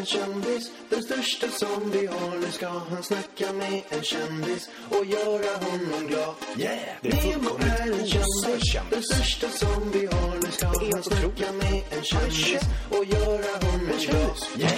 en kändis, den största som vi har. Nu ska han snacka med en kändis och göra honom glad. Yeah! Nemo är en kändis, den största som vi har. Nu ska han snacka med en kändis och göra honom glad. Yeah!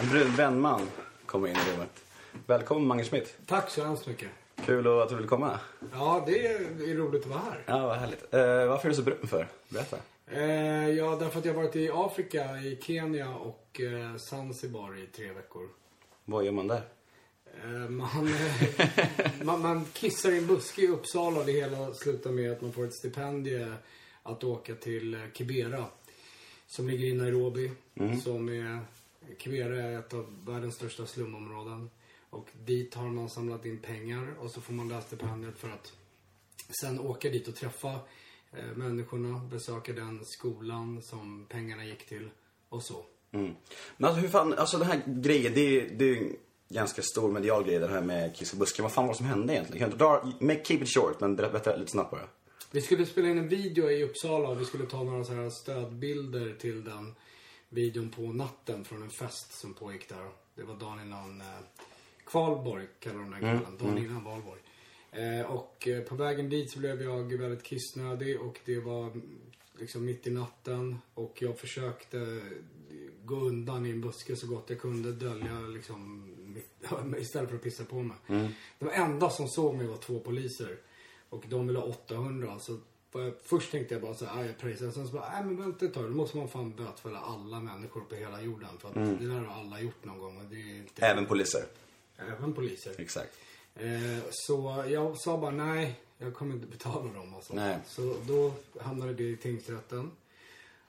En brun vänman kommer in i rummet. Välkommen Mange Schmidt. Tack så hemskt mycket. Kul att du vill komma. Ja, det är, det är roligt att vara här. Ja, vad härligt. Eh, varför är du så brun för? Berätta. Eh, ja, därför att jag har varit i Afrika, i Kenya och eh, Zanzibar i tre veckor. Vad gör man där? Eh, man, man, man kissar i en buske i Uppsala och det hela slutar med att man får ett stipendium att åka till eh, Kibera. Som ligger i Nairobi. Som är, Kibera är ett av världens största slumområden. Och dit har man samlat in pengar och så får man det här stipendiet för att sen åka dit och träffa eh, människorna, besöka den skolan som pengarna gick till och så. Mm. Men alltså hur fan, alltså den här grejen, det är, det är en ganska stor medial grej det här med kiss och busken. Vad fan var det som hände egentligen? Kan du dra, make, keep it short, men berätta lite snabbt bara. Vi skulle spela in en video i Uppsala och vi skulle ta några så här stödbilder till den videon på natten från en fest som pågick där. Det var dagen innan eh, Kvalborg, kallar de den kvällen. Dagen innan Valborg. Eh, och eh, på vägen dit så blev jag väldigt kissnödig och det var mm, liksom mitt i natten. Och jag försökte gå undan i en buske så gott jag kunde, dölja liksom mitt, istället för att pissa på mig. De enda som såg mig var två poliser. Och de ville ha 800. Så först tänkte jag bara så här, "Ah, jag pröjsar. Sen så bara, nej men vänta ett tag. Då måste man fan bötfälla alla människor på hela jorden. För att det där har alla gjort någon gång. Och det är inte, Även poliser. även poliser. Exakt. Eh, så jag sa bara nej, jag kommer inte betala dem alltså. Nej. Så då hamnade det i tingsrätten.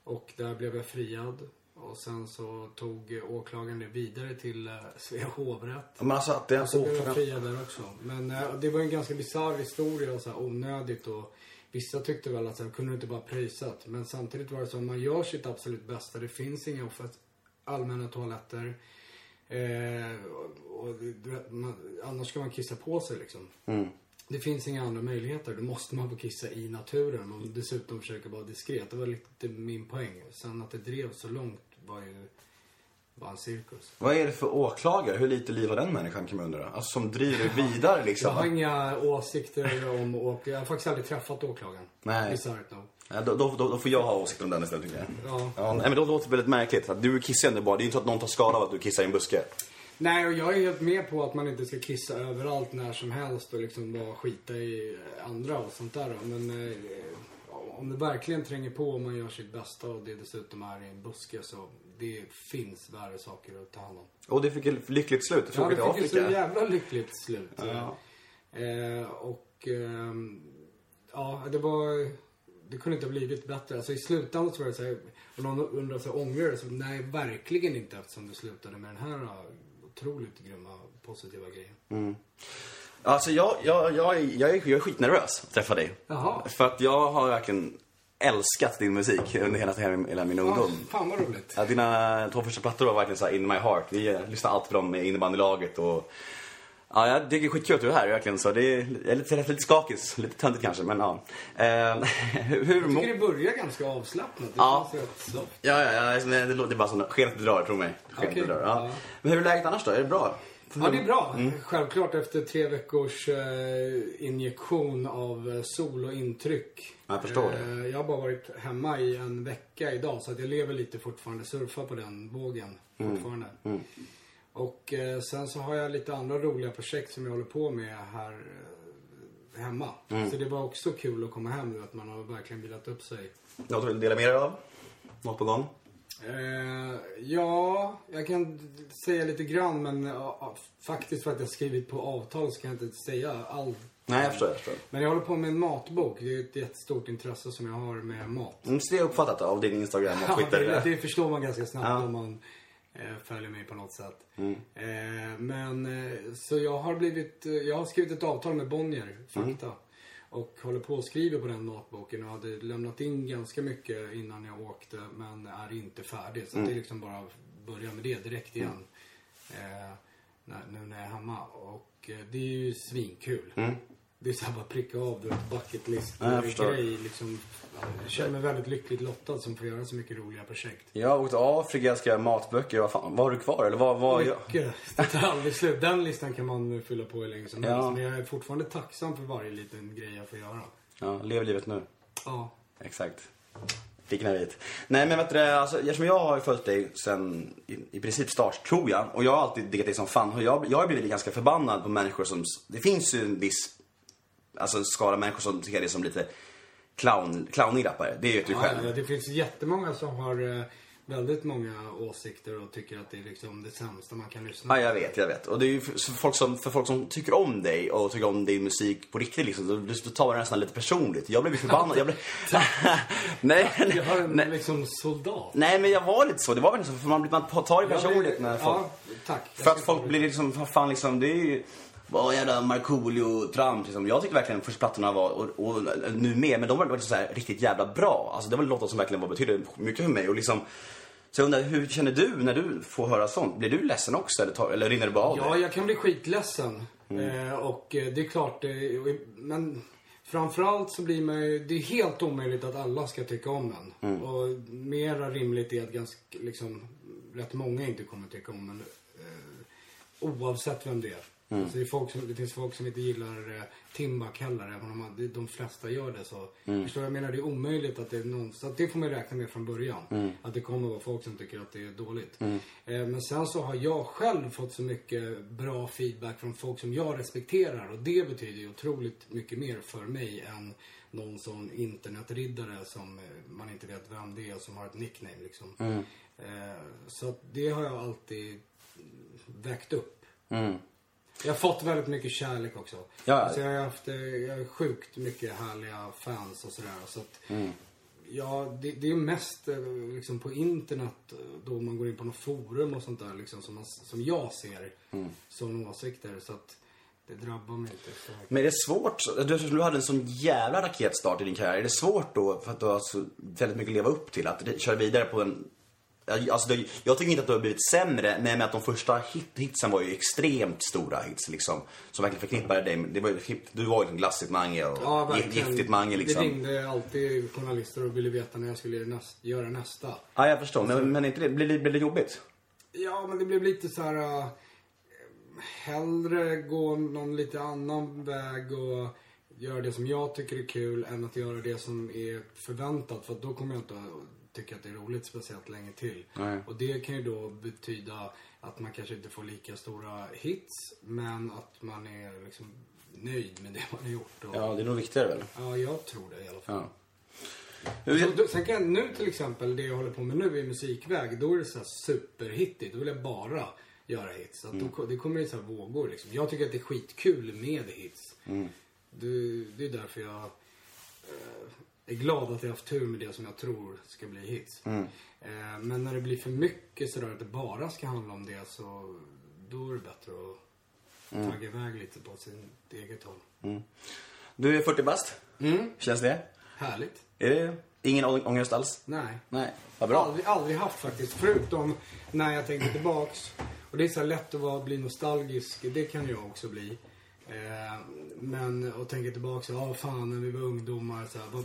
Och där blev jag friad. Och sen så tog åklagaren det vidare till eh, Svea hovrätt. Men alltså att det Och så blev jag åklagaren... friad där också. Men eh, det var en ganska bisarr historia och så här onödigt och vissa tyckte väl att så här, kunde du inte bara pröjsat. Men samtidigt var det så att man gör sitt absolut bästa. Det finns inga allmänna toaletter. Eh, och, och man, annars ska man kissa på sig liksom. Det finns inga andra möjligheter. Då måste man få kissa i naturen och dessutom försöka vara diskret. Det var lite min poäng. Sen att det drev så långt var ju var en cirkus. Vad är det för åklagare? Hur lite liv har den människan kan man undra? Alltså som driver vidare Jag liksom. har inga åsikter om åklagaren. Jag har faktiskt aldrig träffat åklagaren. Nej. Bisarrt nog. Då, då, då, får jag ha åsikter om den istället tycker jag. Ja. Ja, nej, men då låter det väldigt märkligt. Att du kissar ändå bara. Det är inte så att någon tar skada av att du kissar i en buske. Nej, och jag är helt med på att man inte ska kissa överallt när som helst och liksom bara skita i andra och sånt där. Men eh, om det verkligen tränger på och man gör sitt bästa och det dessutom är i en buske så det finns värre saker att ta hand om. Och det fick ett lyckligt slut. Du Ja, det fick ju så jävla lyckligt slut. Ja. Eh, och ehm, ja, det var... Det kunde inte ha blivit bättre. Alltså i slutändan så var det så här, och någon undrar så här, ångrar du? Så nej, verkligen inte eftersom det slutade med den här eh, otroligt grymma positiva grejen. Alltså jag, jag, jag, jag, är, jag är skitnervös att träffa dig. Jaha. För att jag har verkligen älskat din musik under hela, hela, min ungdom. Ja, fan vad roligt. Ja, dina två första plattor var verkligen så in my heart. Vi lyssnar alltid på dem med innebandylaget och... Ja, jag tycker det är skitkul att du är här verkligen. Så det är, jag är lite, lite skakis, lite töntigt kanske, men ja. Eh, hur... Jag tycker det börjar ganska avslappnat. Det Ja. Ja, ja, ja, det, det låter bara som skenet bedrar, tro mig. Skenet Okej, bedrar, ja. ja. Men hur är läget annars då? Är det bra? Ja, det är bra. Mm. Självklart efter tre veckors eh, injektion av eh, sol och intryck. Jag förstår det. Eh, jag har bara varit hemma i en vecka idag så att jag lever lite fortfarande, surfar på den vågen Mm. fortfarande. Och eh, sen så har jag lite andra roliga projekt som jag håller på med här eh, hemma. Mm. Så det var också kul att komma hem nu, att man har verkligen vilat upp sig. Något du vill dela med dig av? Något på gång? Eh, ja, jag kan säga lite grann men ja, faktiskt för att jag skrivit på avtal så kan jag inte säga allt. Nej, jag förstår. Jag förstår. Men jag håller på med en matbok. Det är ett jättestort intresse som jag har med mat. Mm, så det är uppfattat av din Instagram och Ja, Twitter. det, det förstår man ganska snabbt Ja. om man följer mig på något sätt. Eh, men eh, så jag har blivit, eh, jag har skrivit ett avtal med Bonnier, Fakta. Och håller på och skriver på den matboken och hade lämnat in ganska mycket innan jag åkte men är inte färdig. Så det är liksom bara att börja med det direkt igen. Eh, när, nu när jag är hemma. Och eh, det är ju svinkul. Det är så här bara pricka av du bucket list Ja, grej liksom. Jag känner mig väldigt lyckligt lottad som får göra så mycket roliga projekt. Jag har åkt Afrika, ska göra matböcker. Vad, fan, vad har du kvar? Eller vad, vad. Mycket. Det tar aldrig slut. Den listan kan man fylla på hur länge som Ja. helst. Men jag är fortfarande tacksam för varje liten grej jag får göra. Ja, lev livet nu. Ja. Exakt. Fick ni dit. Nej men vet du, alltså, eftersom jag har följt dig sen i, i princip start, tror jag. Och jag har alltid diggat dig som fan. Jag, jag har blivit ganska förbannad på människor som... Det finns ju en viss alltså, skala människor som tycker det som lite clown, clownig rappare. Det vet du Ja, själv. ja, det finns jättemånga som har eh, väldigt många åsikter och tycker att det är liksom det sämsta man kan lyssna Ja, jag vet, jag vet. Och det är ju för, folk som, för folk som tycker om dig och tycker om din musik på riktigt liksom, då, tar man det nästan lite personligt. Jag blev ju förbannad. Jag blev... nej, Jag har en nej, liksom soldat. nej, men jag var lite så. Det var väl så, för man, man tar det personligt när folk... Ja, tack. För att folk blir liksom, vad fan liksom, det är ju... Vad jävla Markoolio-trams liksom. Jag tyckte verkligen första plattorna var, och, och nu med, men de var liksom så här riktigt jävla bra. Alltså det var låtar som verkligen var, betydde mycket för mig och liksom... Så jag undrar, hur känner du när du får höra sånt? Blir du ledsen också eller, tar, eller rinner det bara av Ja, dig? jag kan bli skitledsen. Mm. Eh, och eh, det är klart, eh, men framförallt så blir man ju, det är helt omöjligt att alla ska tycka om en. Mm. Och mera rimligt är att ganska, liksom, rätt många inte kommer tycka om en. Eh, oavsett vem det är. Mm. Alltså det, folk som, det finns folk som inte gillar eh, Timbuk heller, även om man, de flesta gör det. Så, Mm. Förstår du? Jag menar, det är omöjligt att det är någon, så att det får man räkna med från början. Mm. Att det kommer att vara folk som tycker att det är dåligt. Eh, men sen så har jag själv fått så mycket bra feedback från folk som jag respekterar. Och det betyder ju otroligt mycket mer för mig än någon sån internetriddare som eh, man inte vet vem det är som har ett nickname liksom. Eh, så det har jag alltid väckt upp. Jag har fått väldigt mycket kärlek också. Ja. Alltså jag har haft eh, jag har sjukt mycket härliga fans och sådär. Så att, Ja, det, det är mest eh, liksom på internet eh, då man går in på något forum och sånt där liksom som, man, som jag ser sådana åsikter. Så att det drabbar mig inte så mycket. Men är det svårt, du, du hade en sån jävla raketstart i din karriär. Är det svårt då, för att du har så väldigt mycket att leva upp till, att köra vidare på en... Alltså, det, jag tycker inte att du har blivit sämre, men med att de första hit, hitsen var ju extremt stora hits liksom. Som verkligen förknippade dig. med- Det var, du var ju en glassigt mange och Ja, giftigt mange liksom. Det ringde alltid journalister och ville veta när jag skulle göra näst, göra nästa. Ja, jag förstår. Men, men inte det, blir, det- blir det jobbigt? Ja, men det blev lite så här... äh, hellre gå någon lite annan väg och göra det som jag tycker är kul än att göra det som är förväntat. För då kommer jag inte tycka att det är roligt speciellt länge till. Nej. Och det kan ju då betyda att man kanske inte får lika stora hits, men att man är liksom nöjd med det man har gjort. Och, Ja, det är nog viktigare väl? ja, jag tror det i alla fall. Ja. Sen kan nu till exempel, det jag håller på med nu i musikväg, då är det så här superhittigt. Då vill jag bara göra hits. Att då, det kommer i så här vågor liksom. Jag tycker att det är skitkul med hits. Det, det är därför jag eh, är glad att jag har haft tur med det som jag tror ska bli hits. Eh, men när det blir för mycket sådär att det bara ska handla om det så då är det bättre att tagga iväg lite på sin eget håll. du är 40 bast. Mm. Känns det? Härligt. Är det ingen ångest alls? Nej. Nej, vad bra. Aldrig, aldrig haft faktiskt. Förutom när jag tänker tillbaks. Och det är så lätt att vara, bli nostalgisk. Det kan jag också bli. Eh, men att tänka tillbaks. Ja, fan när vi var ungdomar. Så här, vad,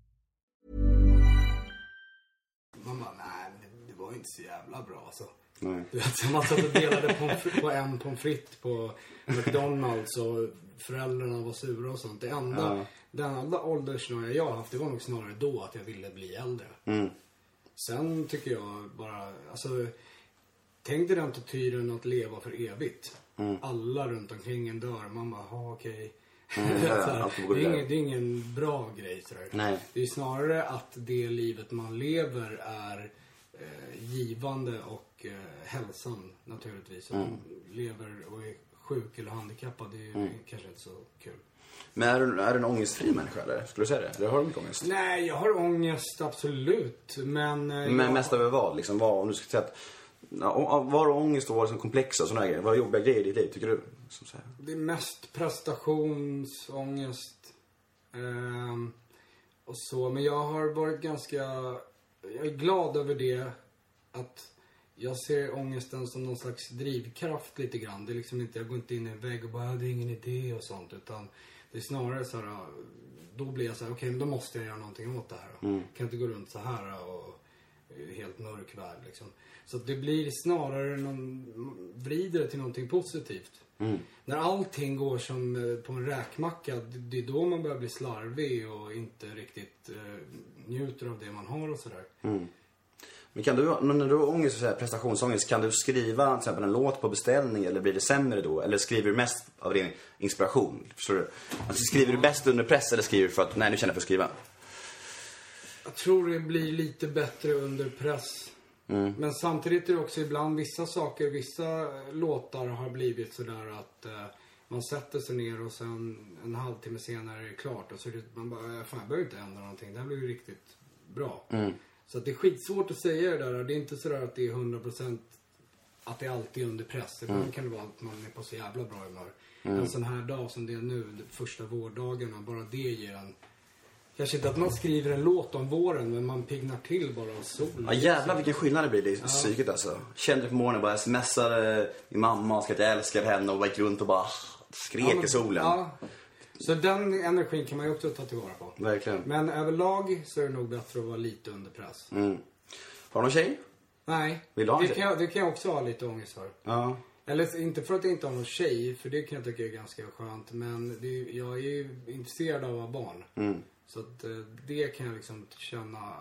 Nej. Du vet, så man satt och delade på en pommes frites på McDonalds och föräldrarna var sura och sånt. Det enda, Ja. den enda ålderssnöre jag har haft, det var nog snarare då att jag ville bli äldre. Sen tycker jag bara, alltså, tänk dig den attityden att leva för evigt. Alla runt omkring en dör. Man bara, ha okej. Mm, ja, det, är ingen, det är ingen bra grej sådär. Nej. Det är snarare att det livet man lever är eh, givande och eh, hälsan naturligtvis. Och Mm. lever och är sjuk eller handikappad, det är ju Mm. kanske inte så kul. Men är du, är du en ångestfri människa eller? Skulle du säga det? Eller har du mycket ångest? Nej, jag har ångest, absolut. Men... eh, Men jag- mest över vad? Liksom, vad om du skulle säga att... Du ångest och vad är liksom komplexa sådana grejer? Vad jobbiga grejer i ditt liv, tycker du? Som så här. Det är mest prestationsångest. Ehm, och så. Men jag har varit ganska... Jag är glad över det. Att jag ser ångesten som någon slags drivkraft lite grann. Det är liksom inte, jag går inte in i en vägg och bara, "Ah, det är ingen idé och sånt. Utan det är snarare så här, då blir jag så här, okej, men då måste jag göra någonting åt det här. Jag kan inte gå runt så här och helt mörk värld liksom. Så det blir snarare någon, vrider det till någonting positivt. När allting går som eh, på en räkmacka, det- är då man börjar bli slarvig och inte riktigt eh, njuter av det man har och sådär. Men kan du, när du har ångest, så här, prestationsångest, kan du skriva till exempel en låt på beställning eller blir det sämre då? Eller skriver du mest av din inspiration? Förstår du? Alltså, skriver du bäst under press eller skriver du för att, nej nu känner jag för att skriva? Jag tror det blir lite bättre under press. Mm. Men samtidigt är det också ibland vissa saker, vissa låtar har blivit sådär att eh, man sätter sig ner och sen en halvtimme senare är det klart. Och så är det, man bara, "Eh, fan jag behöver inte ändra någonting. Det här blir ju riktigt bra. Mm. Så det är skitsvårt att säga det där. Det är inte sådär att det är 100% att det alltid är under press. Ibland Mm. kan det vara att man är på så jävla bra humör. En sån här dag som det är nu, första vårdagarna, bara det ger en Kanske inte att man skriver en låt om våren, men man piggnar till bara av solen. Ja jävlar vilken skillnad det blir i psyket alltså. Kände på morgonen bara smsade min mamma och skrev att jag älskar henne och gick runt och bara skrek Ja, men- i solen. Ja. Så den energin kan man ju också ta tillvara på. Verkligen. Men överlag så är det nog bättre att vara lite under press. Mm. Har du någon tjej? Nej, Vill du ha en det tjej? kan, jag, det kan jag också ha lite ångest för. Ja. Eller inte för att jag inte har någon tjej, för det kan jag tycka är ganska skönt. Men det, jag är ju intresserad av att ha barn. Mm. Så att eh, det kan jag liksom känna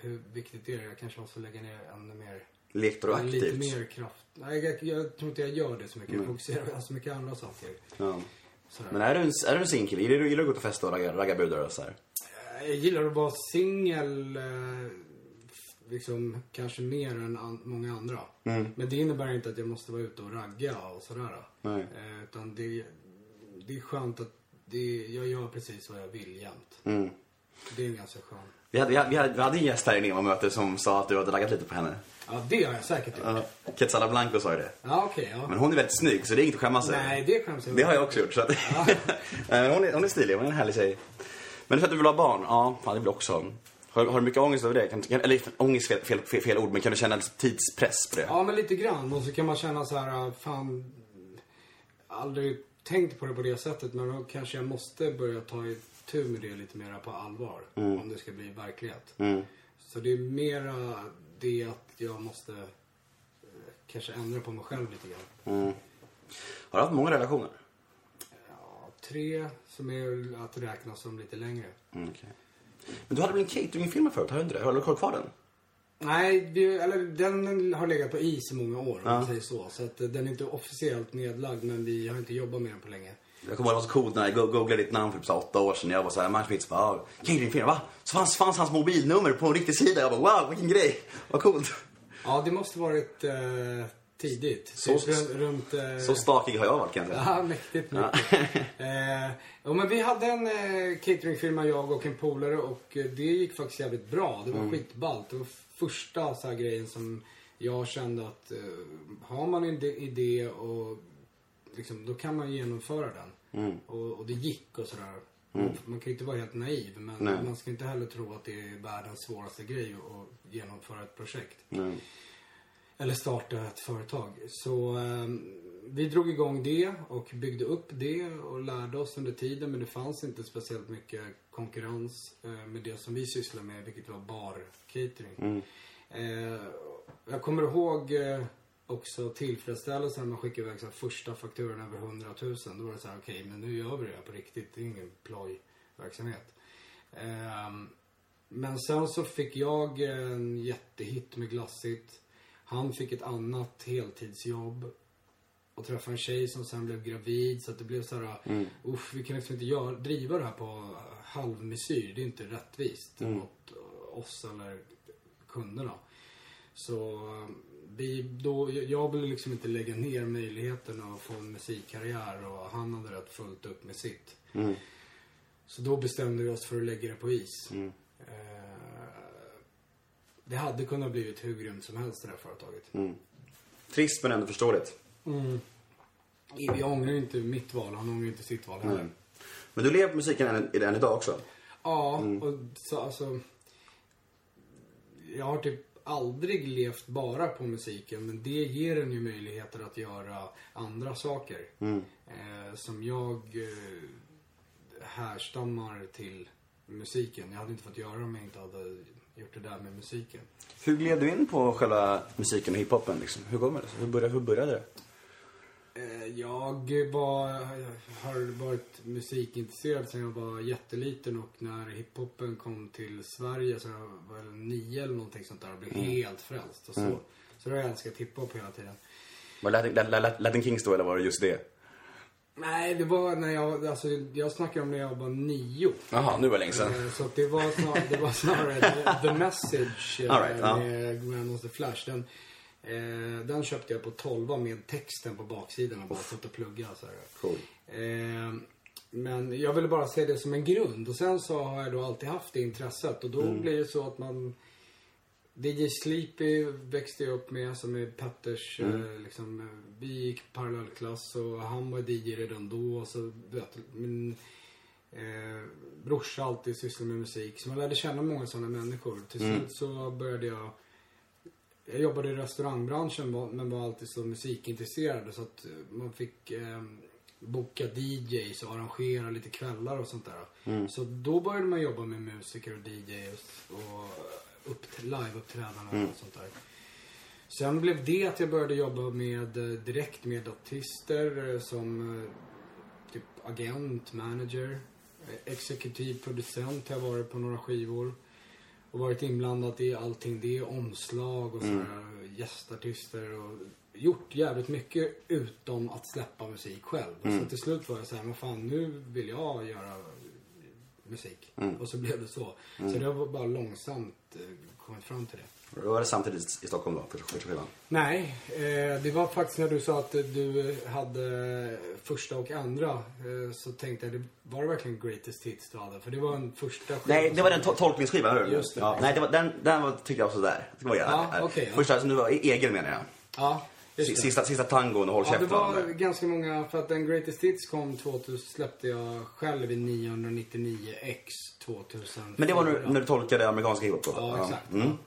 hur viktigt det är. Jag kanske måste lägga ner ännu mer, Lekte du lite mer kraft. Nej, jag, jag tror inte jag gör det så mycket. Jag fokuserar på så mycket andra saker. Ja. Sådär. Men är du en, är du en singkille? Gillar du, gillar du att gå ut och festa och ragga, ragga brudar och så här? Jag gillar att vara singel, eh, liksom kanske mer än an- många andra. Men det innebär inte att jag måste vara ute och ragga och sådär. Nej. Eh, utan det, det är skönt att det, jag gör precis vad jag vill jämt. Mm. Det är ganska skönt. Vi hade, vi, hade, vi hade- en gäst här i Nemo-mötet som sa att du hade raggat lite på henne. Ja, det har jag säkert gjort. Ja. Quetzala Blanco sa ju det. Ja, okej. ja. Men hon är väldigt snygg så det är inget att skämmas över. Nej, det skäms jag Det har jag också gjort. Så att... Men hon, är, hon är stilig, hon är en härlig tjej. Men du säger att du vill ha barn? Ja, fan det jag också. Har, har du mycket ångest över det? Kan, kan, eller ångest är fel, fel, fel ord, men kan du känna tidspress på det? Ja, men lite grann. Och så kan man känna så här, fan, aldrig tänkt på det på det sättet. Men då kanske jag måste börja ta itu med det lite mer på allvar. Om det ska bli verklighet. Mm. Så det är mera det att jag måste eh, kanske ändra på mig själv lite grann. Mm. Har du haft många relationer? Ja, tre som är att räkna som lite längre. Mm, okej. Men du hade väl en cateringfirma förut? Har du inte det? Har du kvar den? Nej, vi, eller den har legat på is i många år om Ja. man säger så. Så att den är inte officiellt nedlagd men vi har inte jobbat med den på länge. Jag kommer ihåg det var så coolt när jag go- googlade ditt namn för typ åtta år sedan. Jag var såhär, Mars Mitz bara, ah, cateringfirma, va? Så fanns, fanns hans mobilnummer på en riktig sida. Jag bara, wow, vilken grej. Vad coolt. Ja, det måste varit eh, tidigt. Så- Typ runt... eh, Så stakig har jag varit kan jag säga. Ja, mäktigt mycket. eh, ja, men vi hade en eh, cateringfirma, jag och en polare och eh, det gick faktiskt jävligt bra. Det var skitballt. Det var första så här, grejen som jag kände att eh, har man en idé och liksom, då kan man genomföra den. Och, och det gick och sådär. Man kan ju inte vara helt naiv men Nej. man ska inte heller tro att det är världens svåraste grej att genomföra ett projekt. Mm. Eller starta ett företag. Så eh, vi drog igång det och byggde upp det och lärde oss under tiden. Men det fanns inte speciellt mycket konkurrens eh, med det som vi sysslar med, vilket var bar-catering. Eh, jag kommer ihåg eh, också tillfredsställelsen när man skickade iväg så här, första fakturan över 100 000. Då var det så här, okej, men nu gör vi det här på riktigt. Det är ingen plojverksamhet. Ehm, men sen så fick jag en jättehit med Glassigt. Han fick ett annat heltidsjobb. Och träffade en tjej som sen blev gravid. Så att det blev så här, usch, vi kan liksom inte göra, driva det här på halvmesyr. Det är inte rättviskt mot oss eller kunderna. Så vi, då, jag ville liksom inte lägga ner möjligheten att få en musikkarriär och han hade rätt fullt upp med sitt. Så då bestämde vi oss för att lägga det på is. Eh, det hade kunnat blivit hur grymt som helst det här företaget. Trist men ändå förståeligt. Jag ångrar inte mitt val, han ångrar inte sitt val heller. Men du lever på musiken än, än idag också? Ja, och så alltså... Jag har typ aldrig levt bara på musiken, men det ger en ju möjligheter att göra andra saker. Eh, som jag eh, härstammar till musiken. Jag hade inte fått göra om jag inte hade gjort det där med musiken. Hur gled du in på själva musiken och hiphopen liksom? Hur det? Hur började, hur började det? Eh, Jag var, har varit musikintresserad sedan jag var jätteliten och när hiphopen kom till Sverige så jag var nio eller någonting sånt där och blev helt frälst. Och så, så då har jag älskat hiphop hela tiden. Var Latin, Latin, Latin Kings då eller var det just det? Nej, det var när jag, alltså jag snackar om när jag var nio. Jaha, nu var det länge sedan. Eh, Så det var snarare, det var snarare the, Message eh, All right, ja. med Grand of the Flash. Den, eh, den köpte jag på 12 med texten på baksidan och bara satt och plugga så. Cool. Eh, men jag ville bara se det som en grund och sen så har jag då alltid haft det intresset och då Mm. blir det så att man DJ Sleepy växte jag upp med som är Petters, Mm. eh, liksom, eh, vi gick parallellklass och han var DJ redan då och så, vet, min eh, brorsa alltid sysslade med musik. Så man lärde känna många sådana människor. Till Mm. slut så började jag jag jobbade i restaurangbranschen men var alltid så musikintresserad så att eh, man fick eh, boka DJs och arrangera lite kvällar och sånt där. Så då började man jobba med musiker och DJs och upp, live-uppträdanden och sånt där. Sen blev det att jag började jobba med, eh, direkt med artister eh, som typ agent, manager, exekutiv producent har jag varit på några skivor. Och varit inblandad i allting det, omslag och sådär, gästartister och gjort jävligt mycket utom att släppa musik själv. Så till slut var jag såhär, men fan nu vill jag göra musik. Och så blev det så. Så det var bara långsamt eh, kommit fram till det. Då var det samtidigt i Stockholm då, första skivan? Nej, eh, det var faktiskt när du sa att du hade första och andra. Eh, så tänkte jag, det var det verkligen greatest hits du hade? För det var en första skiva Nej, det var den to- tolkningsskivan, hör du? Just det. Ja, nej, det var, den, den var, tyckte jag var sådär. Det var Ja, ja, okej, ja. Första som du var egen menar jag. Ja, det. Sista, sista tangon och Håll Ja, det käften. var ganska många, för att den Greatest Hits kom 2000, släppte jag själv i 999X 2000. Men det var när, när du tolkade amerikanska hiphop? Ja, exakt. Mm.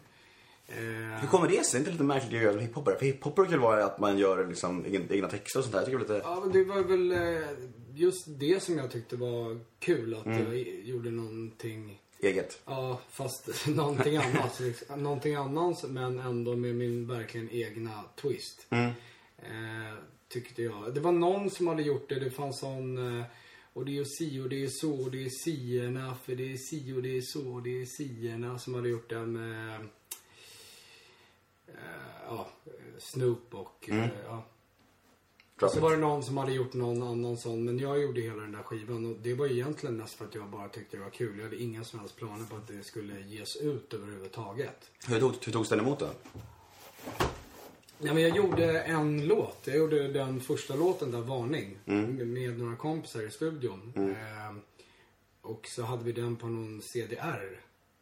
Eh, Hur kommer det sig? Det är inte lite märkligt att göra hiphopare? För hiphop brukar väl vara att man gör liksom egna texter och sånt där. Jag tycker det är lite... Ja, men det var väl eh, just det som jag tyckte var kul. Att jag i- gjorde någonting, Eget. ja fast någonting annat. liksom, någonting annat men ändå med min verkligen egna twist. Eh, tyckte jag. Det var någon som hade gjort det. Det fanns sån... Eh, och det är si och det är så och det är sierna för det är si och det är så och det är sierna som hade gjort den. Eh, ja, Snoop och... Eh, ja, Drop så var det någon som hade gjort någon annan sån. Men jag gjorde hela den där skivan och det var egentligen mest för att jag bara tyckte det var kul. Jag hade inga som helst planer på att det skulle ges ut överhuvudtaget. Hur, tog, hur togs den emot då? Nej men jag gjorde en låt. Jag gjorde den första låten där, Varning. Med några kompisar i studion. Eh, och så hade vi den på någon CDR.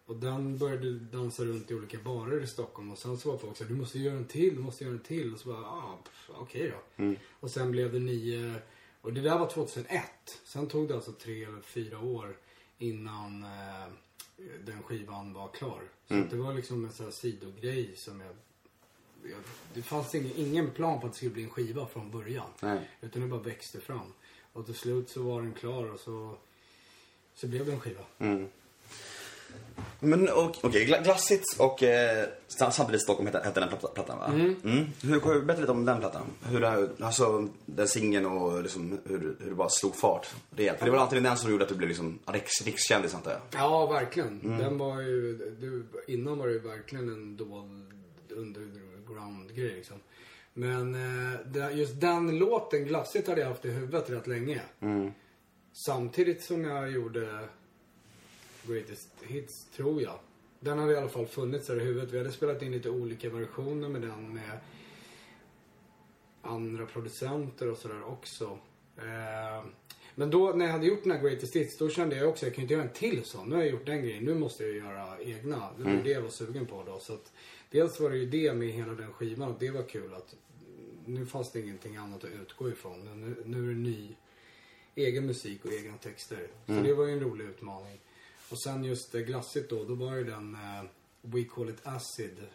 Och den började dansa runt i olika barer i Stockholm. Och sen så var folk så här, du måste göra en till, du måste göra en till. Och så bara, ah, okej då. Och sen blev det nio, och det där var 2001. Sen tog det alltså tre eller fyra år innan eh, den skivan var klar. Så att det var liksom en sån här sidogrej som jag jag, det fanns ingen, ingen plan på att det skulle bli en skiva från början. Nej. Utan det bara växte fram. Och till slut så var den klar och så, så blev det en skiva. Men okej, Gla- Glassigt och eh, sam- samtidigt Stockholm hette, hette den platta- plattan va? Mm. Hur, berätta lite om den plattan. Hur, det- alltså den singeln och liksom, hur, hur det bara slog fart rejält. För det var alltid den som gjorde att du blev liksom riks, rikskändis antar jag. Ja, verkligen. Den var ju, du, innan var det ju verkligen en dold underground-grej liksom. Men eh, just den låten, Glassigt, hade jag haft i huvudet rätt länge. Samtidigt som jag gjorde Greatest Hits, tror jag. Den hade i alla fall funnits där i huvudet. Vi hade spelat in lite olika versioner med den med andra producenter och sådär också. Eh, men då när jag hade gjort den här Greatest Hits, då kände jag också att jag kan inte göra en till sån. Nu har jag gjort den grejen, nu måste jag göra egna. Det var ju det jag var sugen på då. Så att, dels var det ju det med hela den skivan och det var kul att nu fanns det ingenting annat att utgå ifrån. Nu, nu är det ny egen musik och egna texter. Så det var ju en rolig utmaning. Och sen just eh, glassigt då, då var det den eh, We Call It Acid,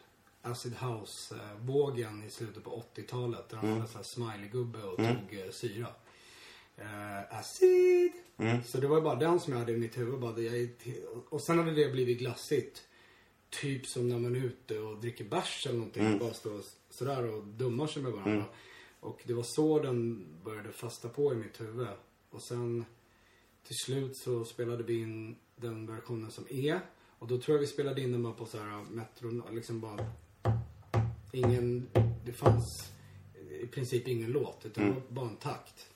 Acid House-vågen i slutet på 80-talet. Där han var en sån här smiley-gubbe och tog eh, syra. Eh, acid! Så det var ju bara den som jag hade i mitt huvud. Bara, jag och sen hade det blivit glassigt. Typ som när man är ute och dricker bärs eller någonting. Bara står sådär och dummar sig med varandra. Och det var så den började fasta på i mitt huvud. Och sen till slut så spelade vi in den versionen som är. Och då tror jag vi spelade in den bara på så här metron, liksom bara ingen, det fanns i princip ingen låt utan var bara en takt.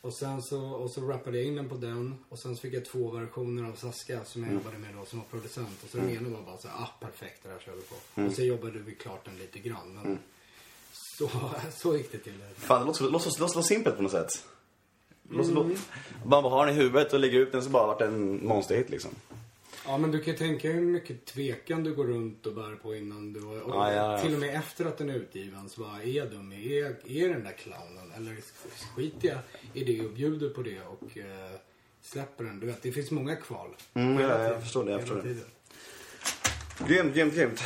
Och sen så, och så rappade jag in den på den och sen så fick jag två versioner av Saska som jag jobbade med då som var producent. Och så den ena var bara så här, ah perfekt det här kör vi på. Och så jobbade vi klart den lite grann. Men så, så gick det till. Fan, det låter, låter, låter, låter simpelt på något sätt. Låter, låter, man bara har den i huvudet och lägger ut den så bara vart en monsterhit liksom. Ja men du kan ju tänka hur mycket tvekan du går runt och bär på innan du och Ja, ja, ja. Till och med efter att den är utgiven så bara, är jag dum? Är, är den där clownen? Eller skiter jag i det och bjuder på det och eh, släpper den? Du vet, det finns många kval. Mm, ja, jag förstår det, jag förstår det. tiden. Grymt, grymt, grymt.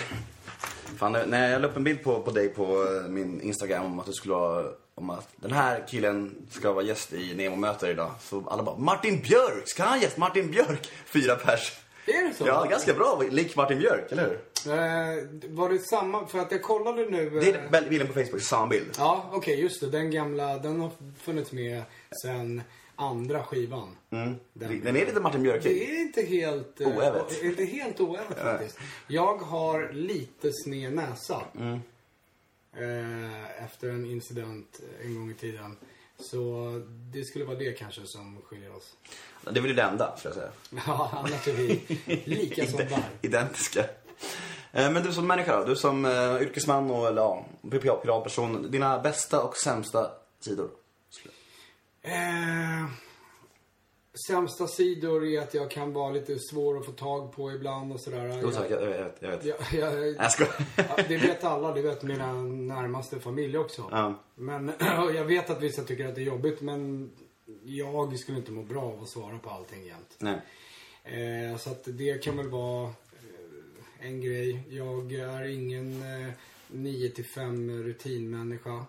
Fan, när jag la upp en bild på, på dig på eh, min Instagram om att du skulle vara, om att den här killen ska vara gäst i Nemo möter idag. Så alla bara, Martin Björk! Ska han gäst? Martin Björk! Fyra pers. Är det så? Ja, ganska bra. Lik Martin Björk, eller hur? Eh, var det samma? För att jag kollade nu. eh, Det är väl- bilden på Facebook, samma bild. Ja, okej, just det. Den gamla, den har funnits med sen andra skivan. Den, Den är lite Martin Björk Det är inte helt... eh, Oävet. Inte helt oävet faktiskt. Jag har lite sned näsa. Mm. Eh, efter en incident en gång i tiden. Så det skulle vara det kanske som skiljer oss. Det är väl det enda, skulle jag säga. Ja, annars är vi lika som där. Identiska. Eh, Men du som människa då? Du som uh, yrkesman och eller, ja, privat- privatperson. Dina bästa och sämsta sidor? Eh, sämsta sidor är att jag kan vara lite svår att få tag på ibland och sådär. Jo, tack. Jag, jag vet. Jag vet. Jag, jag, jag det vet alla, det vet mina närmaste familj också. Ja. Men jag vet att vissa tycker att det är jobbigt men jag skulle inte må bra av att svara på allting jämt. Nej. Eh, så att det kan väl vara eh, en grej. Jag är ingen eh, 9 till 5 rutinmänniska.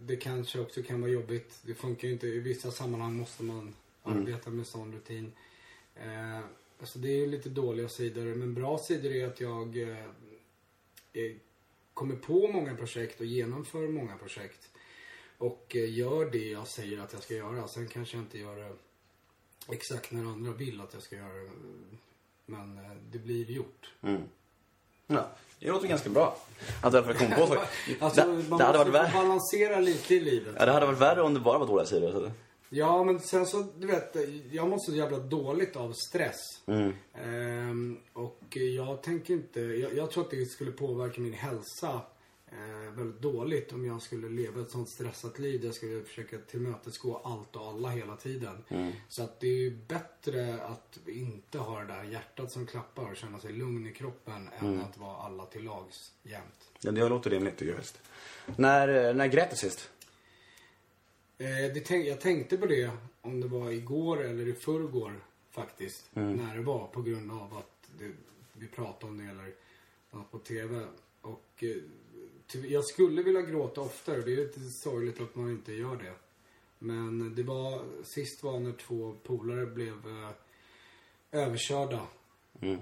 Det kanske också kan vara jobbigt. Det funkar ju inte. I vissa sammanhang måste man arbeta med sån rutin. Eh, alltså det är ju lite dåliga sidor. Men bra sidor är att jag eh, eh, kommer på många projekt och genomför många projekt. Och eh, gör det jag säger att jag ska göra. Sen kanske jag inte gör det exakt när andra vill att jag ska göra det. Men eh, det blir gjort. Ja, det låter ganska bra. Att du i alla fall kom på saker. Alltså, det, man det, hade måste varit få värre, balansera lite i livet. ja, det hade varit värre om det bara var dåliga sidor. Så. Ja, men sen så, du vet, jag mår så jävla dåligt av stress. Mm. Ehm, och jag tänker inte, jag, jag tror att det skulle påverka min hälsa eh, väldigt dåligt om jag skulle leva ett sånt stressat liv. där Jag skulle försöka tillmötesgå allt och alla hela tiden. Mm. Så att det är ju bättre att inte ha det där hjärtat som klappar och känna sig lugn i kroppen Mm. än att vara alla till lags jämt. Ja, det låter rimligt tycker jag. När, eh, när grät du sist? Eh, jag tänkte på det om det var igår eller i förrgår faktiskt. När det var på grund av att det, vi pratade om det eller något på TV. Och eh, jag skulle vilja gråta oftare. Det är lite sorgligt att man inte gör det. Men det var, sist var när två polare blev eh, överkörda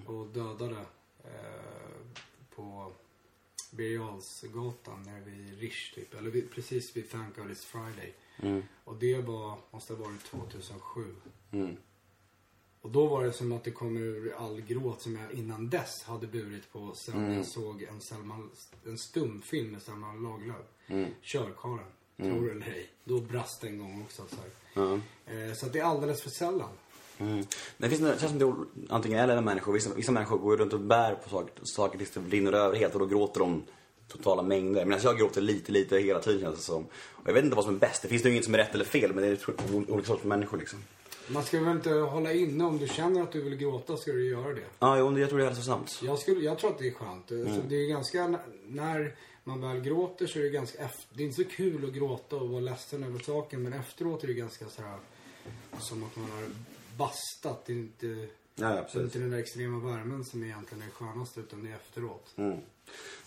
och dödade eh, på Birger nere vid Rish typ. Eller vid, precis vid Thank God It's Friday. Och det var, måste ha varit 2007. Och då var det som att det kom ur all gråt som jag innan dess hade burit på sen jag såg en, Selma, en stumfilm med Selma Lagerlöf. Körkaren. Tror det eller ej. Då brast det en gång också. Så, här. Eh, så att det är alldeles för sällan. Mm. Det finns, det känns som det är antingen eller människor. Vissa, vissa människor går runt och bär på saker, saker tills det brinner över helt och då gråter de totala mängder. Medan jag gråter lite, lite hela tiden känns det som. Och jag vet inte vad som är bäst. Det finns nog inget som är rätt eller fel men det är olika sorters människor liksom. Man ska väl inte hålla inne om du känner att du vill gråta ska du göra det. Ja, jo, jag tror det är hälsosamt. Jag, skulle, jag tror att det är skönt. Mm. Alltså, det är ganska, när man väl gråter så är det ganska, det är inte så kul att gråta och vara ledsen över saken men efteråt är det ganska så här som att man har bastat. Det är inte, Ja, ja, inte den där extrema värmen som egentligen är skönast utan det är efteråt. Mm.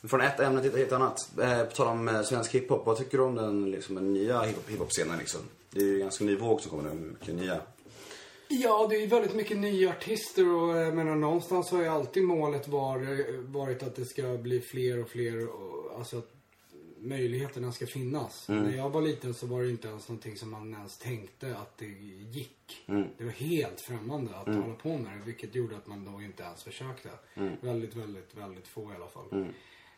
Från ett ämne till ett annat. Eh, på tal om eh, svensk hiphop. Vad tycker du om den, liksom, den nya hiphop- hiphop-scenen? Liksom? Det är ju en ganska ny våg som kommer nu. Mycket nya. Ja, det är ju väldigt mycket nya artister och jag menar någonstans har ju alltid målet var, varit att det ska bli fler och fler och, alltså att möjligheterna ska finnas. När jag var liten så var det inte ens någonting som man ens tänkte att det gick. Det var helt främmande att hålla på med det vilket gjorde att man då inte ens försökte. Väldigt, väldigt, väldigt få i alla fall.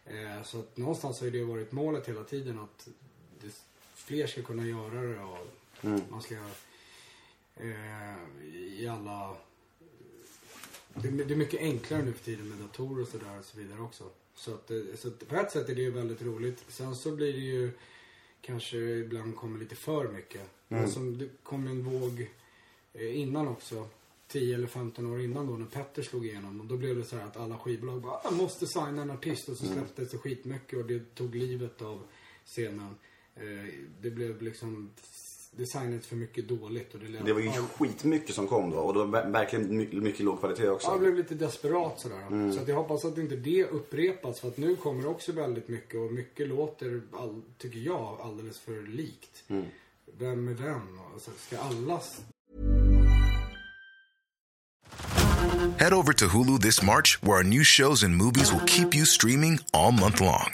Eh, så att någonstans har det varit målet hela tiden att det, fler ska kunna göra det och man ska eh, i alla... Det, är- det är mycket enklare nu för tiden med datorer och sådär och så vidare också. Så, att, det- så att på ett sätt är det ju väldigt roligt. Sen så blir det ju kanske ibland kommer lite för mycket. Men som det kom en våg eh, innan också. 10 eller 15 år innan då när Petter slog igenom. Och då blev det så här att alla skivbolag bara, jag måste signa en artist. Och så släpptes det skitmycket och det tog livet av scenen. Eh, det blev liksom, det signades för mycket dåligt. Och det, lät Det var ju all- skitmycket som kom då. Och det var ver- verkligen mycket, mycket låg kvalitet också. Ja, jag blev lite desperat sådär. Så att jag hoppas att inte det upprepas. För att nu kommer det också väldigt mycket och mycket låter, all, tycker jag, alldeles för likt. Vem är vem? Alltså, ska alla... Head over to Hulu this March, where our new shows and movies will keep you streaming all month long.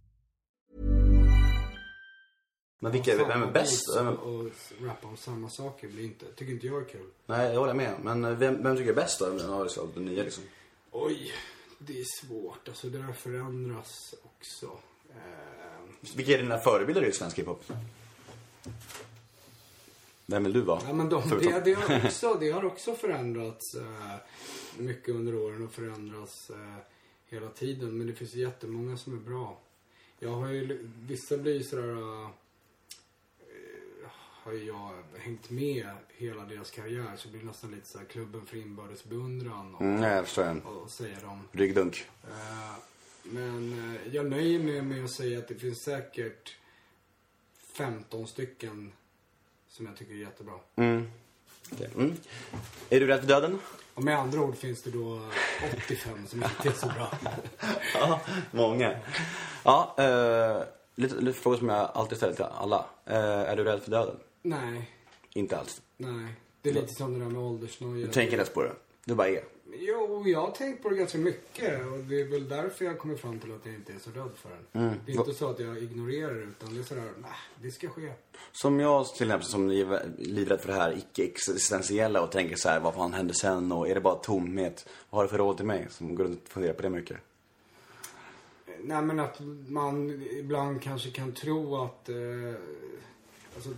Men vilka, vem är bäst? Vem, Och, rappa om samma saker blir inte, tycker inte jag är kul. nej, jag håller med. Men eh, vem, vem tycker är bäst då? Det är det nya liksom. Oj, det är svårt. Alltså det där förändras också. Eh, Vilka är dina förebilder i svensk hiphop? Vem vill du vara? Ja, men de, det, det, har också, det har också förändrats eh, mycket under åren och förändrats eh, hela tiden. Men det finns jättemånga som är bra. Jag har ju, vissa blir ju sådär, eh, har jag hängt med hela deras karriär så blir det nästan lite såhär klubben för inbördes beundran och, Mm, jag förstår. en. och säga dem. Ryggdunk. Eh, Men eh, jag nöjer mig med att säga att det finns säkert 15 stycken som jag tycker är jättebra. Mm. Okej. Mm. Är du rädd för döden? Och med andra ord finns det då 85 som inte är så bra. Ja, många. Ja, eh, lite, lite frågor som jag alltid ställer till alla. Eh, är du rädd för döden? Nej, Inte alls. nej. Det är lite som det där med åldersnoja. Du tänker inte på det. Du bara är. Jo, jag har tänkt på det ganska mycket. Och det är väl därför jag kommer fram till att jag inte är så rädd för den. Mm. Det är inte så att jag ignorerar det, utan det är sådär, nej, det ska ske. Som jag till exempel som är livrädd för det här icke-existentiella och tänker så här, vad fan händer sen och är det bara tomhet? Vad har du för råd till mig som går runt och funderar på det mycket? Nej, men att man ibland kanske kan tro att... Eh, alltså,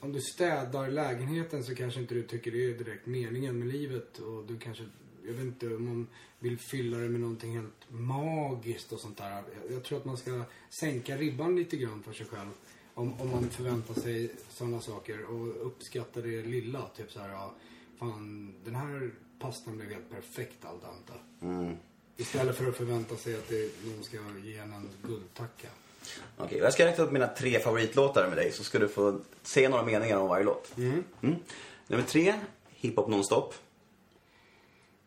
om du städar lägenheten så kanske inte du tycker det är direkt meningen med livet. Och du kanske, jag vet inte, om man vill fylla det med någonting helt magiskt och sånt där. Jag, tror att man ska sänka ribban lite grann för sig själv. Om, om man förväntar sig sådana saker och uppskattar det lilla. Typ så här, ja, fan, den här pastan blev helt perfekt al dente. Istället för att förvänta sig att det, någon ska ge en en guldtacka. Okej, jag ska räkna upp mina tre favoritlåtar med dig så ska du få se några meningar om varje låt. Mm. Nummer tre, Hiphop Nonstop.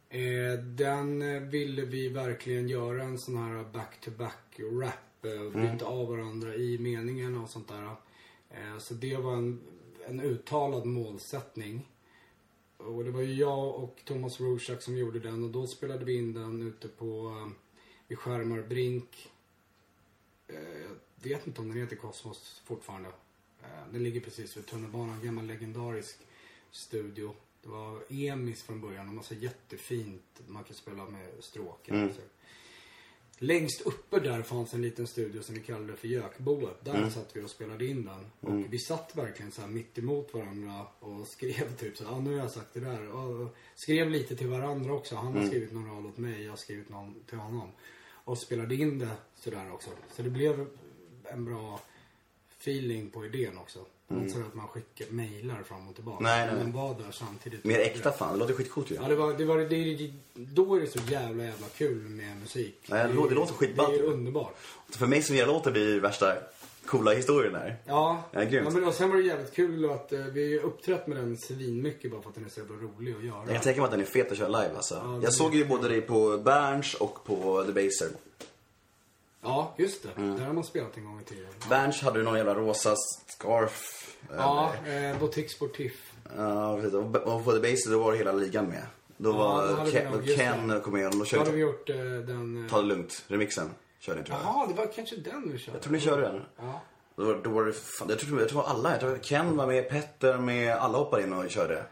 Eh, den ville vi verkligen göra en sån här back-to-back rap. Eh, bryta av varandra i meningarna och sånt där. Eh, så det var en, en uttalad målsättning. Och det var ju jag och Thomas Rorschach som gjorde den och då spelade vi in den ute på, eh, vid Skärmarbrink jag vet inte om den heter Kosmos fortfarande. Eh, den ligger precis vid tunnelbanan. En gammal legendarisk studio. Det var Emis från början. De så jättefint. Man kan spela med stråkar. Mm. så. Längst uppe där fanns en liten studio som vi kallade för Gökboet. Där Mm. satt vi och spelade in den. Och vi satt verkligen så här mitt emot varandra och skrev typ så här, ah, nu har jag sagt det där. Och skrev lite till varandra också. Han Mm. har skrivit någon rad åt mig, jag har skrivit någon till honom. Och spelade in det sådär också. Så det blev en bra feeling på idén också. Det inte så att man skickar mejlar fram och tillbaka. Mm. Nej, nej, Men var där samtidigt. Mer äkta fan, det låter skitcoolt ju. Ja, det var, det var, det, det, då är det så jävla jävla kul med musik. Nej, det låter- det låter skitballt Det är underbart. För mig som gillar låtar blir värsta coola historien där. Ja, Ja, grymt. ja men och sen var det jävligt kul att eh, vi har uppträtt med den svinmycket bara för att den är så jävla rolig att göra. Jag kan tänka mig att den är fet att köra live alltså. Ja, jag såg ju är- både dig på Berns och på The Baser. Ja, just det. Mm. Där har man spelat en gång i tiden. Berns hade du någon jävla rosa scarf. Ja, eh, Boutique Sportif. Ja, precis. Och och på The Baser då var hela ligan med. Då Ja, var hade vi Ken, nog- just Ken kom med och då Då hade vi gjort eh, den... eh, Ta det lugnt, remixen. Körde tror jag. Jaha, det var kanske den vi körde. Jag tror ni körde den. Ja. Då, var- då var det, fan, jag, tror, jag tror alla, jag tror Ken var med, Petter med, alla hoppade in och körde.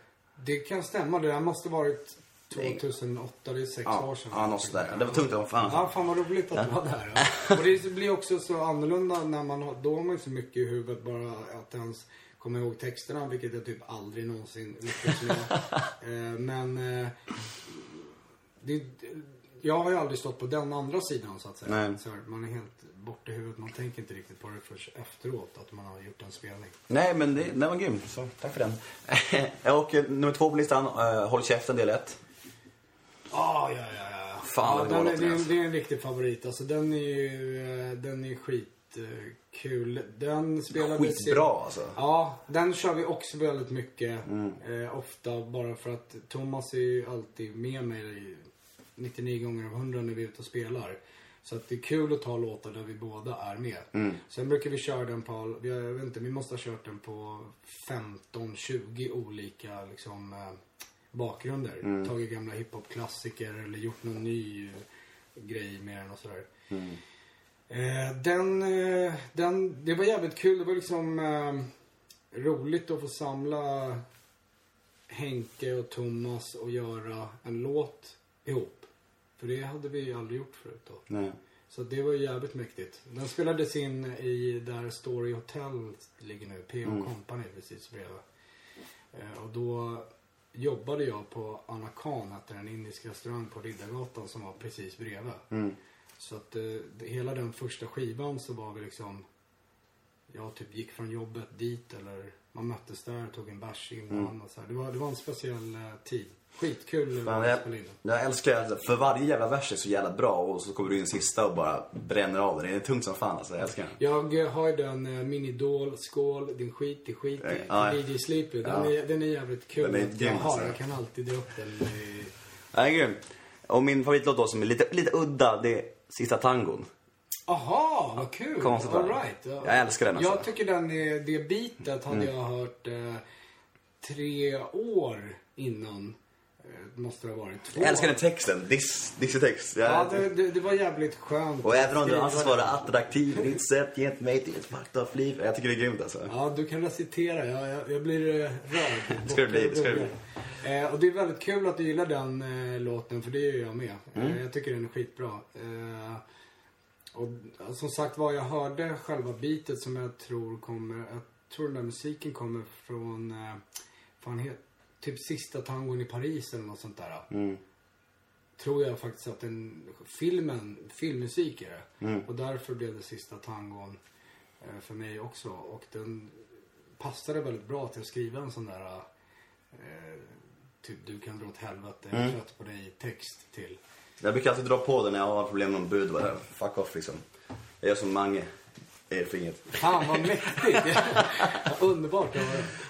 Det kan stämma. Det där måste varit 2008, det är sex Ja, år sedan. ja något sådär. Det var tungt som fan. Ja, fan vad roligt att du var där. Ja. Och det blir också så annorlunda när man har, då har man ju så mycket i huvudet bara att ens komma ihåg texterna, vilket jag typ aldrig någonsin lyckats med. eh, men eh, det, jag har ju aldrig stått på den andra sidan så att säga. Nej. Så här, man är helt borta i huvudet, man tänker inte riktigt på det först efteråt att man har gjort en spelning. Nej, men det, den var grym. Så tack för den. och eh, nummer två på listan, uh, Håll käften del ett. Ah, ja, ja, ja. Fan, ja, vad den, är, det, alltså. det är en riktig favorit. Alltså den är ju, eh, den är skitkul. Den spelades i- Skitbra alltså. Ja, den kör vi också väldigt mycket. Mm. Eh, ofta bara för att Thomas är ju alltid med mig 99 gånger av 100 när vi är ute och spelar. Så att det är kul att ta låtar där vi båda är med. Mm. Sen brukar vi köra den på, jag vet inte, vi måste ha kört den på 15-20 olika liksom, eh, bakgrunder. Mm. Tagit gamla hiphop-klassiker eller gjort någon ny grej med den och sådär. Mm. Eh, den, eh, den, det var jävligt kul. Det var liksom eh, roligt att få samla Henke och Thomas och göra en låt ihop. För det hade vi ju aldrig gjort förut då. Nej. Så det var ju jävligt mäktigt. Den spelades in i där Story Hotel ligger nu. P.O. Company precis bredvid. Eh, och då jobbade jag på Anna Khan, hette en indisk restaurang på Riddargatan som var precis bredvid. Så att eh, hela den första skivan så var vi liksom jag typ gick från jobbet dit eller man möttes där, tog en bärs innan och så här. Det var, det var en speciell eh, tid. Skitkul Fan, jag, den. jag älskar alltså, för varje jävla vers är så jävla bra och så kommer du in sista och bara bränner av den. Det är tungt som fan alltså, jag älskar den. Jag eh, har ju den eh, min idol, skål, din skit i skit Ja, ja. DJ Sleepy. Den, Ja. är, den är jävligt kul Den är grym, jag har. alltså. Jag kan alltid dra upp den. i- Nej, grym. Och min favoritlåt då som är lite, lite udda, det är Sista tangon. Aha, vad kul! Konstigt, All right. Ja. Jag älskar den, alltså. Jag tycker den är, det bitet hade Mm. jag hört eh, tre år innan. Eh, måste det ha varit. Två. Jag älskar den texten, diss, dissig-text. Jag- Ja, det, det, det var jävligt skönt. Och även om du anses det. vara attraktiv i ditt sätt gentemot mig till ett fakta liv. Jag tycker det är grymt alltså. Ja, du kan recitera. Jag, jag, jag blir eh, rörd. Ska det bli, ska det bli. Eh, och det är väldigt kul att du gillar den eh, låten, för det gör jag med. Mm. Eh, jag tycker den är skitbra. Eh, och som sagt var, jag hörde själva beatet som jag tror kommer, jag tror den där musiken kommer från, eh, fan het, typ sista tangon i Paris eller något sånt där. Mm. Tror jag faktiskt att den, filmen, filmmusik är det. Mm. Och därför blev det sista tangon eh, för mig också. Och den passade väldigt bra till att skriva en sån där eh, typ du kan dra åt helvete, jag är trött på dig text till. Jag brukar alltid dra på den när jag har problem med någon bud. Bara, fuck off liksom. Jag gör som Mange. Är för inget. Fan vad mäktigt! Underbart.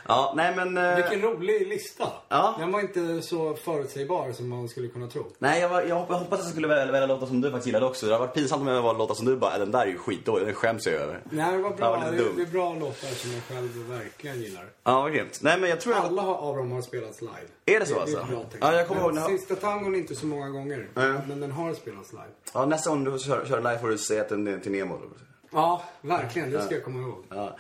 Ja, nej men... eh, Vilken rolig lista. Ja. Den var inte så förutsägbar som man skulle kunna tro. Nej, jag, var, jag, hopp- jag hoppas att jag skulle välja, välja som du faktiskt gillade också. Det har varit pinsamt om jag var låtar som du bara, "Äh, den där är ju skitdålig, den skäms jag över. Nej, det var bra. det, dum. det är bra låtar som jag själv verkligen gillar. Ja, vad grymt. Nej men jag tror. Alla av dem har spelats live. Är det så det, alltså? Det. Ja, jag kommer ihåg när- Sista tangon inte så många gånger. Nej. Men den har spelats live. Ja, nästa gång du kör, kör live får du säga att den är till Nemo. då. Ja, verkligen. Det ska jag komma ihåg. Ja.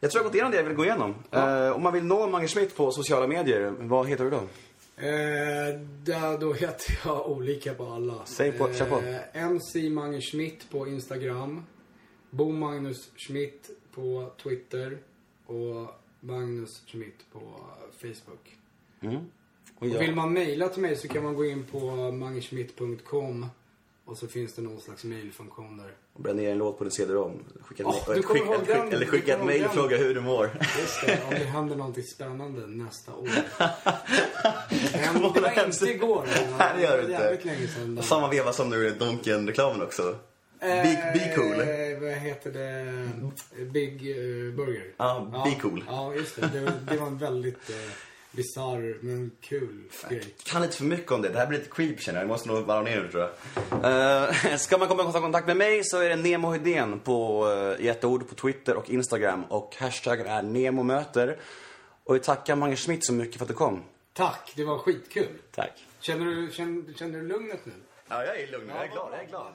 Jag tror jag har gått igenom det jag vill gå igenom. Eh, om man vill nå Mange Schmidt på sociala medier, vad heter du då? Eh, där, då heter jag olika på alla. Säg på, kör på. Eh, MC Mange Schmidt på Instagram. Bo Magnus Schmidt på Twitter. Och Magnus Schmidt på Facebook. Mm. Och Och vill man mejla till mig så kan man gå in på mangeschmidt.com. Och så finns det någon slags mejlfunktion där. och bränna ner en låt på din CD-ROM. Skicka ett mail- du kommer skicka- ihåg den. Eller skicka ett ihåg och fråga hur du mår. Just det, om det händer någonting spännande nästa år. Det det var inte igår. Nej, det gör jävligt inte. länge sedan. Samma veva som du gjorde Donken-reklamen också. Be, be cool. Eh, vad heter det? Big eh, Burger. Ja, Be Cool. Ja, just det. Det, var- det var en väldigt eh, bisarr men kul grej. kan lite för mycket om det. Det här blir lite creep känner jag. Jag måste nog varva ner nu tror jag. Uh, ska man komma i kontakt med mig så är det Nemo Hedén på, uh, i ett ord på Twitter och Instagram. Och hashtaggen är NEMOMÖTER. Och jag tackar Mange Schmidt så mycket för att du kom. Tack, det var skitkul. Tack. Känner du, känner, känner du lugnet nu? Ja, jag är lugn. Jag är glad. Jag är glad.